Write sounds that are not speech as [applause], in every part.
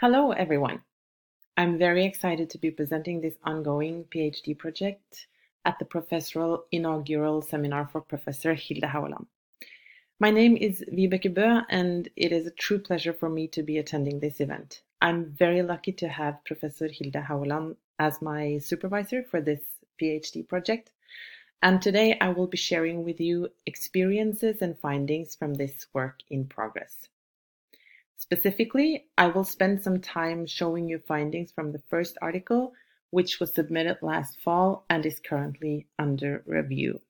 Hello, everyone. I'm very excited to be presenting this ongoing PhD project at the professoral inaugural seminar for Professor Hilde Haualand. My name is Vibeke Bø, and it is a true pleasure for me to be attending this event. I'm very lucky to have Professor Hilde Haualand as my supervisor for this PhD project, and today I will be sharing with you experiences and findings from this work in progress. Specifically, I will spend some time showing you findings from the first article, which was submitted last fall and is currently under review.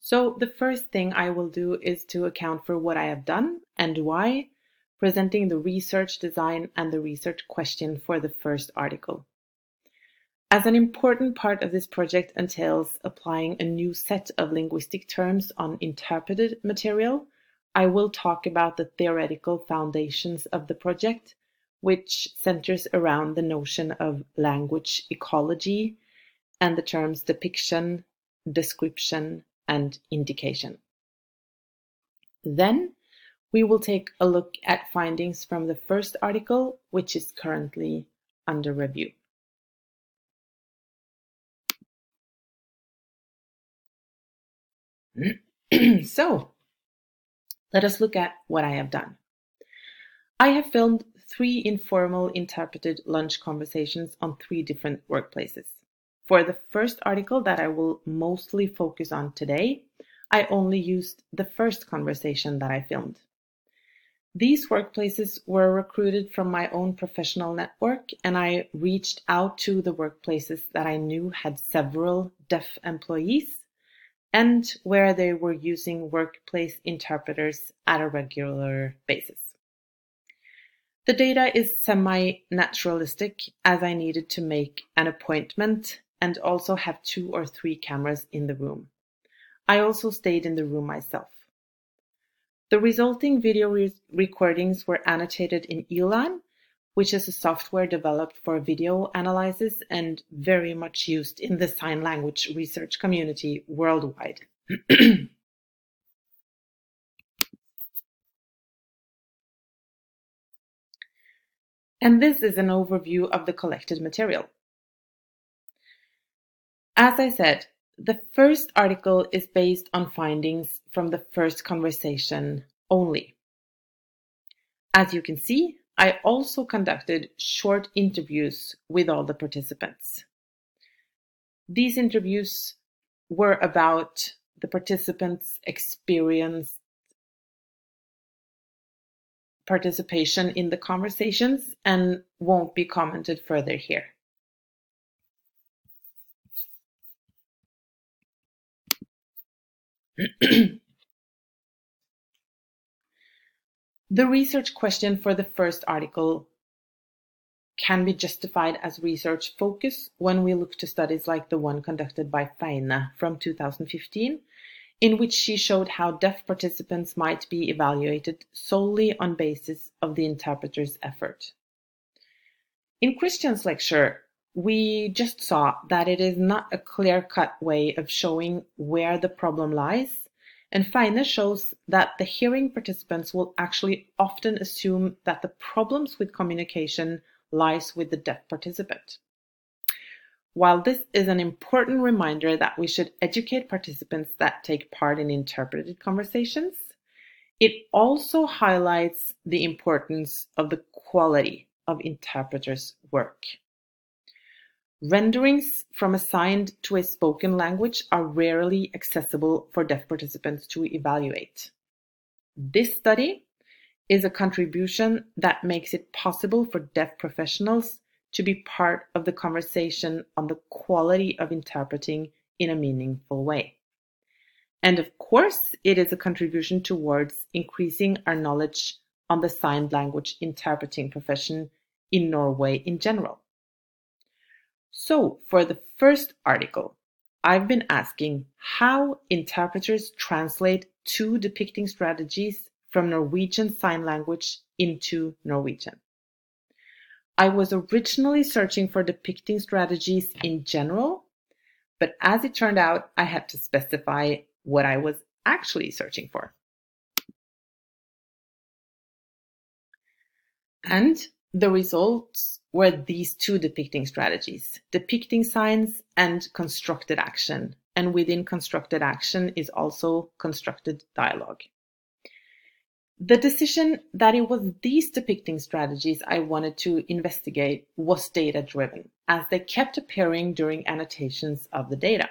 So the first thing I will do is to account for what I have done and why, presenting the research design and the research question for the first article. As an important part of this project entails applying a new set of linguistic terms on interpreted material, I will talk about the theoretical foundations of the project, which centers around the notion of language ecology and the terms depiction, description, and indication. Then we will take a look at findings from the first article, which is currently under review. [clears throat] so, let us look at what I have done. I have filmed three informal interpreted lunch conversations on three different workplaces. For the first article that I will mostly focus on today, I only used the first conversation that I filmed. These workplaces were recruited from my own professional network, and I reached out to the workplaces that I knew had several deaf employees and where they were using workplace interpreters at a regular basis. The data is semi-naturalistic as I needed to make an appointment and also have two or three cameras in the room. I also stayed in the room myself. The resulting video re recordings were annotated in Elan which is a software developed for video analysis and very much used in the sign language research community worldwide. [clears throat] and this is an overview of the collected material. As I said, the first article is based on findings from the first conversation only. As you can see, I also conducted short interviews with all the participants. These interviews were about the participants' experience participation in the conversations and won't be commented further here. [clears throat] The research question for the first article can be justified as research focus when we look to studies like the one conducted by Feyne from 2015, in which she showed how deaf participants might be evaluated solely on basis of the interpreter's effort. In Christian's lecture, we just saw that it is not a clear-cut way of showing where the problem lies, and Feyne shows that the hearing participants will actually often assume that the problems with communication lies with the deaf participant. While this is an important reminder that we should educate participants that take part in interpreted conversations, it also highlights the importance of the quality of interpreters' work. Renderings from a signed to a spoken language are rarely accessible for deaf participants to evaluate. This study is a contribution that makes it possible for deaf professionals to be part of the conversation on the quality of interpreting in a meaningful way. And of course, it is a contribution towards increasing our knowledge on the signed language interpreting profession in Norway in general. So for the first article, I've been asking how interpreters translate two depicting strategies from Norwegian Sign Language into Norwegian. I was originally searching for depicting strategies in general, but as it turned out, I had to specify what I was actually searching for. And the results were these two depicting strategies, depicting signs and constructed action. And within constructed action is also constructed dialogue. The decision that it was these depicting strategies I wanted to investigate was data driven, as they kept appearing during annotations of the data.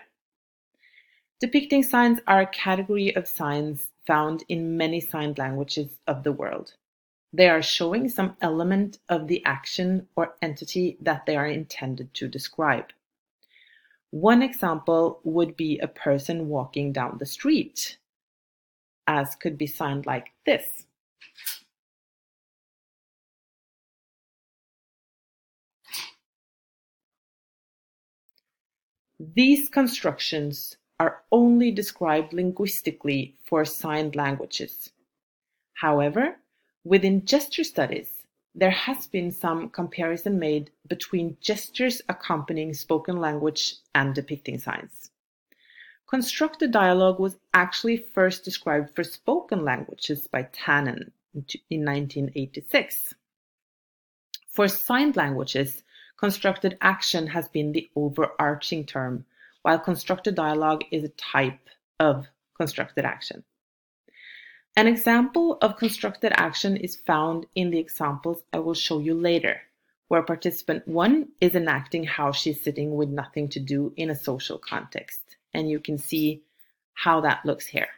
Depicting signs are a category of signs found in many signed languages of the world. They are showing some element of the action or entity that they are intended to describe. One example would be a person walking down the street, as could be signed like this. These constructions are only described linguistically for signed languages. However, within gesture studies, there has been some comparison made between gestures accompanying spoken language and depicting signs. Constructed dialogue was actually first described for spoken languages by Tannen in 1986. For signed languages, constructed action has been the overarching term, while constructed dialogue is a type of constructed action. An example of constructed action is found in the examples I will show you later, where participant 1 is enacting how she's sitting with nothing to do in a social context and you can see how that looks here.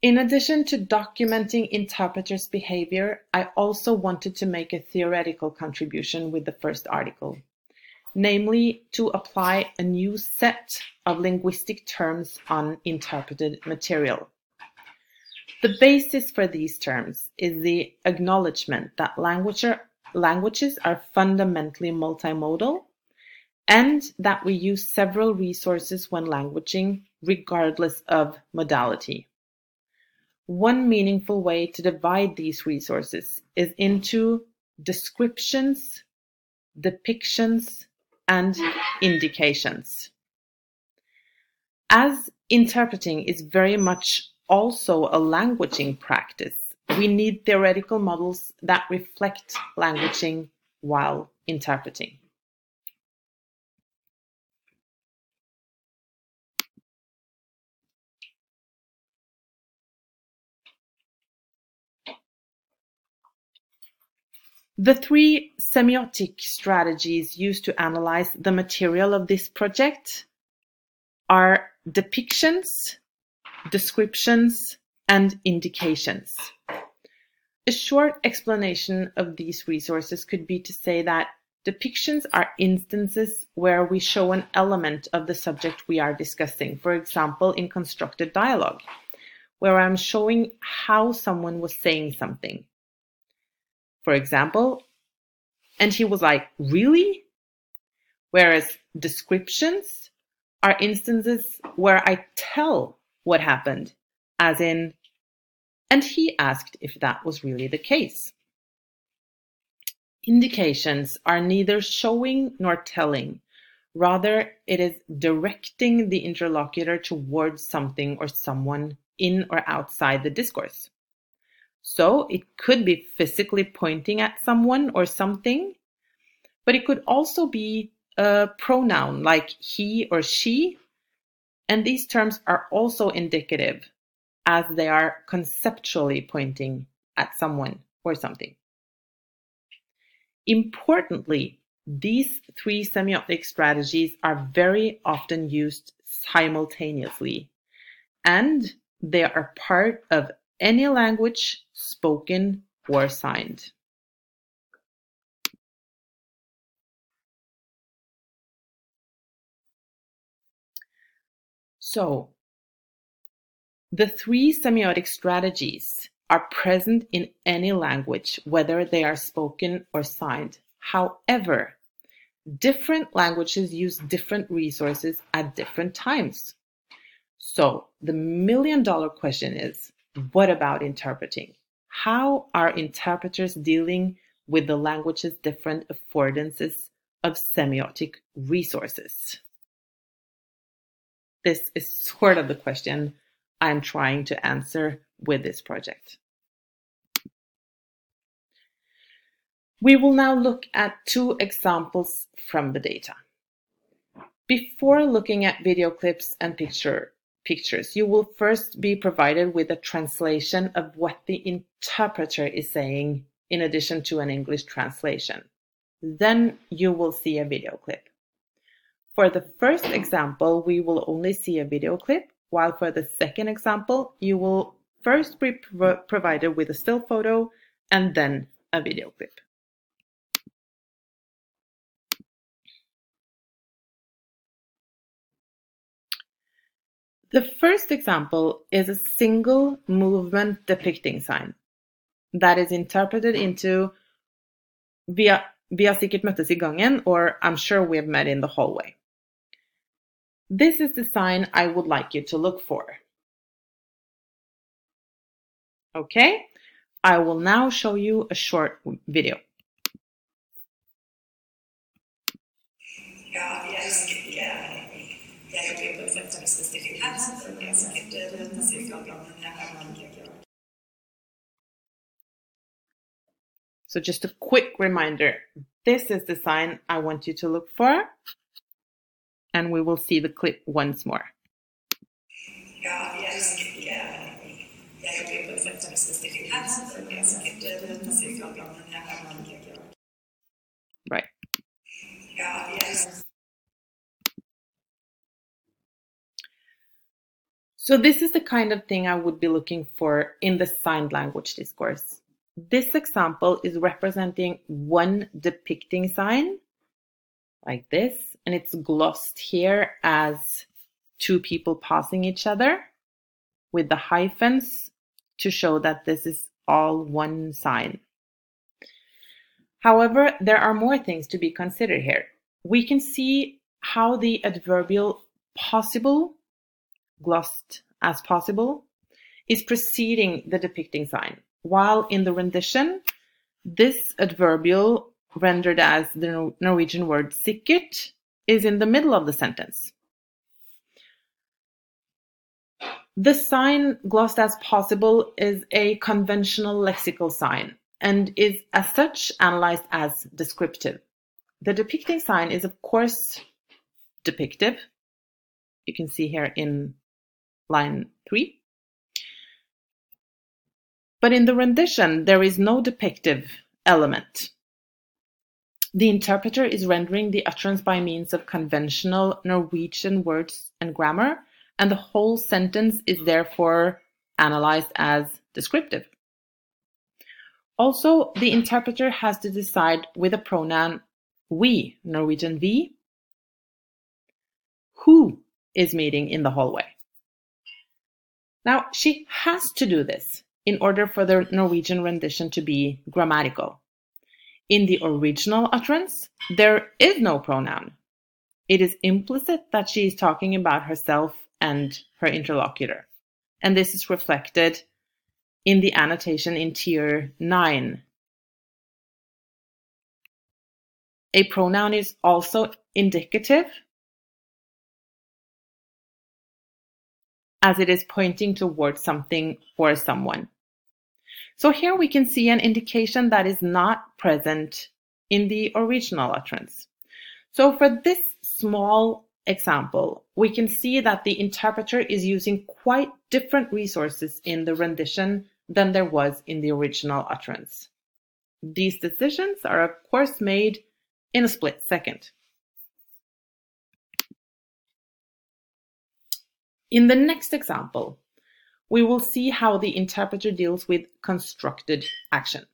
In addition to documenting interpreters' behavior, I also wanted to make a theoretical contribution with the first article, namely to apply a new set of linguistic terms on interpreted material. The basis for these terms is the acknowledgement that languages are fundamentally multimodal and that we use several resources when languaging, regardless of modality. One meaningful way to divide these resources is into descriptions, depictions, and indications. As interpreting is very much also a languaging practice. We need theoretical models that reflect languaging while interpreting. The three semiotic strategies used to analyze the material of this project are depictions, descriptions, and indications. A short explanation of these resources could be to say that depictions are instances where we show an element of the subject we are discussing, for example, in constructed dialogue, where I'm showing how someone was saying something. For example, and he was like, Really? Whereas descriptions are instances where I tell what happened, as in, and he asked if that was really the case. Indications are neither showing nor telling. Rather, it is directing the interlocutor towards something or someone in or outside the discourse. So it could be physically pointing at someone or something, but it could also be a pronoun like he or she and these terms are also indicative as they are conceptually pointing at someone or something. Importantly, these three semiotic strategies are very often used simultaneously, and they are part of any language spoken or signed. So, the three semiotic strategies are present in any language, whether they are spoken or signed. However, different languages use different resources at different times. So, the million dollar question is what about interpreting? How are interpreters dealing with the language's different affordances of semiotic resources? This is sort of the question I'm trying to answer with this project. We will now look at two examples from the data. Before looking at video clips and picture, pictures, you will first be provided with a translation of what the interpreter is saying in addition to an English translation. Then you will see a video clip. For the first example, we will only see a video clip, while for the second example, you will first be prov provided with a still photo and then a video clip. The first example is a single movement depicting sign that is interpreted into vi har, sikkert møttes i gangen or I'm sure we have met in the hallway. This is the sign I would like you to look for. Okay, I will now show you a short video. Ja, jeg her, så jeg er sikkert den cirka men jeg har ikke So just a quick reminder, this is the sign I want you to look for, and we will see the clip once more. Right. So this is the kind of thing I would be looking for in the signed language discourse. This example is representing one depicting sign, like this, and it's glossed here as two people passing each other with the hyphens to show that this is all one sign. However, there are more things to be considered here. We can see how the adverbial possible glossed as possible, is preceding the depicting sign, while in the rendition, this adverbial, rendered as the Norwegian word sikkert, is in the middle of the sentence. The sign glossed as possible is a conventional lexical sign and is as such analyzed as descriptive. The depicting sign is of course depictive. You can see here in line 3. But in the rendition, there is no depictive element. The interpreter is rendering the utterance by means of conventional Norwegian words and grammar, and the whole sentence is therefore analyzed as descriptive. Also, the interpreter has to decide with a pronoun we, Norwegian we, who is meeting in the hallway. Now, she has to do this in order for the Norwegian rendition to be grammatical. In the original utterance, there is no pronoun. It is implicit that she is talking about herself and her interlocutor. And this is reflected in the annotation in tier 9. A pronoun is also indicative as it is pointing towards something or someone. So here we can see an indication that is not present in the original utterance. So for this small example, we can see that the interpreter is using quite different resources in the rendition than there was in the original utterance. These decisions are of course made in a split second. In the next example, we will see how the interpreter deals with constructed action.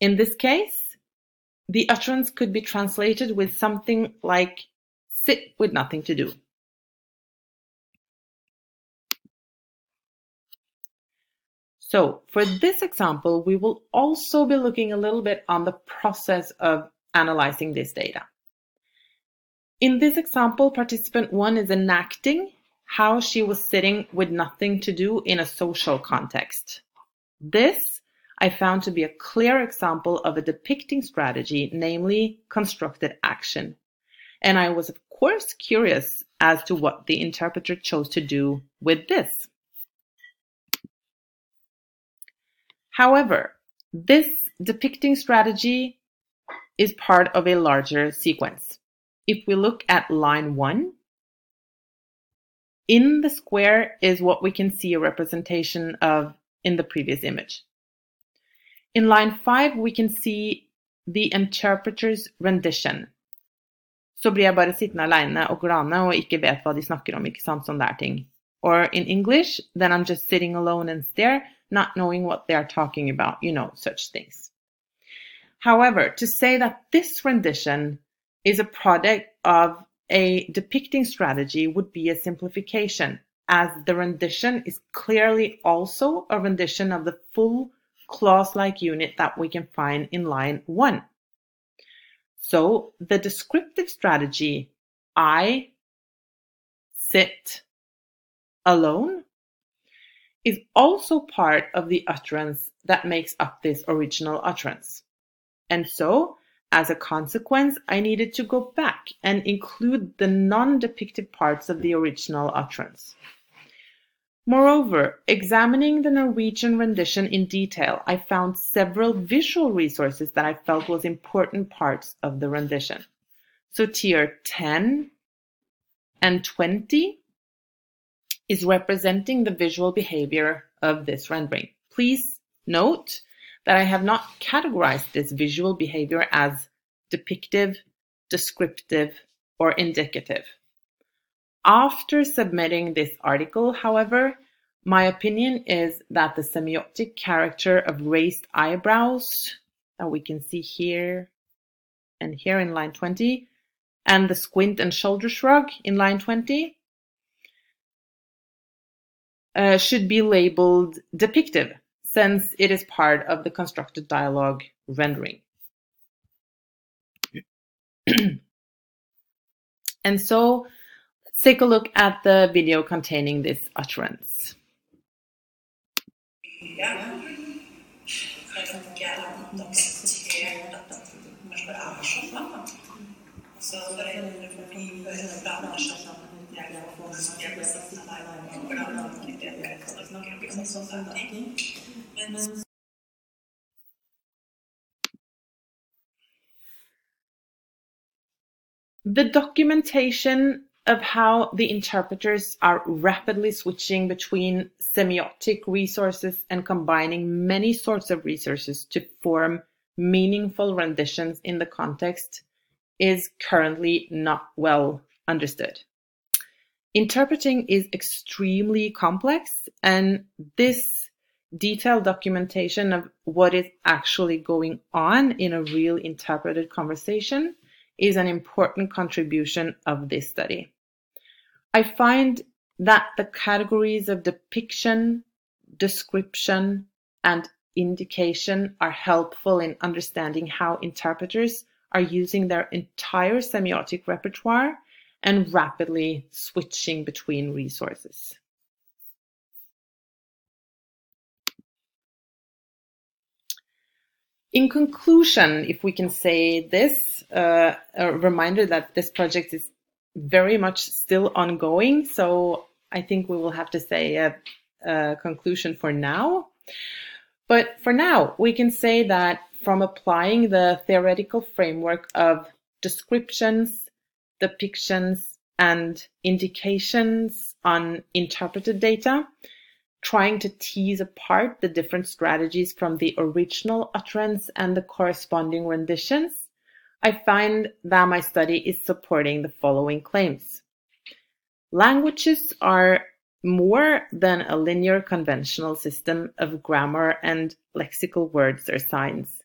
In this case, the utterance could be translated with something like sit with nothing to do. So for this example, we will also be looking a little bit on the process of analyzing this data. In this example, participant one is enacting how she was sitting with nothing to do in a social context. This I found to be a clear example of a depicting strategy, namely constructed action. And I was, of course, curious as to what the interpreter chose to do with this. However, this depicting strategy is part of a larger sequence. If we look at line one, in the square is what we can see a representation of in the previous image. In line five, we can see the interpreter's rendition. Så blir jeg bare sittende alene og glane og ikke vet hva de snakker om, ikke sant, sånne der ting. Or in English, then I'm just sitting alone and stare, not knowing what they are talking about, you know, such things. However, to say that this rendition is a product of a depicting strategy would be a simplification, as the rendition is clearly also a rendition of the full clause-like unit that we can find in line 1. So the descriptive strategy, I sit alone, is also part of the utterance that makes up this original utterance. And so as a consequence, I needed to go back and include the non-depicted parts of the original utterance. Moreover, examining the Norwegian rendition in detail, I found several visual resources that I felt was important parts of the rendition. So tier 10 and 20 is representing the visual behavior of this rendering. Please note that I have not categorized this visual behavior as depictive, descriptive, or indicative. After submitting this article, however, my opinion is that the semiotic character of raised eyebrows that we can see here and here in line 20 and the squint and shoulder shrug in line 20 uh, should be labeled depictive since it is part of the constructed dialogue rendering. [clears throat] and so let's take a look at the video containing this utterance. The documentation of how the interpreters are rapidly switching between semiotic resources and combining many sorts of resources to form meaningful renditions in the context is currently not well understood. Interpreting is extremely complex, and this detailed documentation of what is actually going on in a real interpreted conversation is an important contribution of this study. I find that the categories of depiction, description, and indication are helpful in understanding how interpreters are using their entire semiotic repertoire and rapidly switching between resources. In conclusion, if we can say this, uh, a reminder that this project is very much still ongoing, so I think we will have to say a, a conclusion for now. But for now, we can say that from applying the theoretical framework of descriptions, depictions, and indications on interpreted data, trying to tease apart the different strategies from the original utterance and the corresponding renditions, I find that my study is supporting the following claims. Languages are more than a linear conventional system of grammar and lexical words or signs,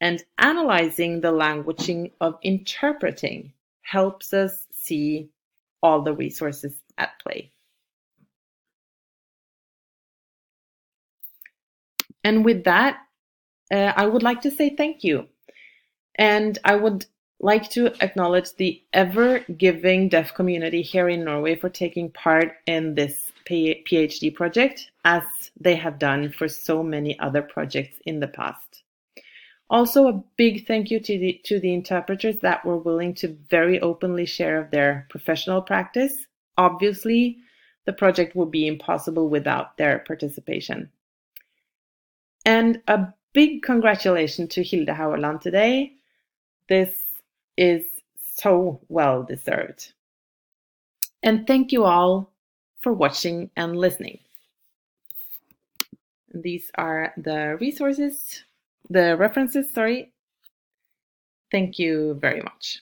and analyzing the languaging of interpreting helps us see all the resources at play. And with that, uh, I would like to say thank you. And I would like to acknowledge the ever-giving deaf community here in Norway for taking part in this PhD project, as they have done for so many other projects in the past. Also, a big thank you to the, to the interpreters that were willing to very openly share of their professional practice. Obviously, the project would be impossible without their participation. And a big congratulations to Hilde Haualand today. This is so well deserved. And thank you all for watching and listening. These are the resources, the references, sorry. Thank you very much.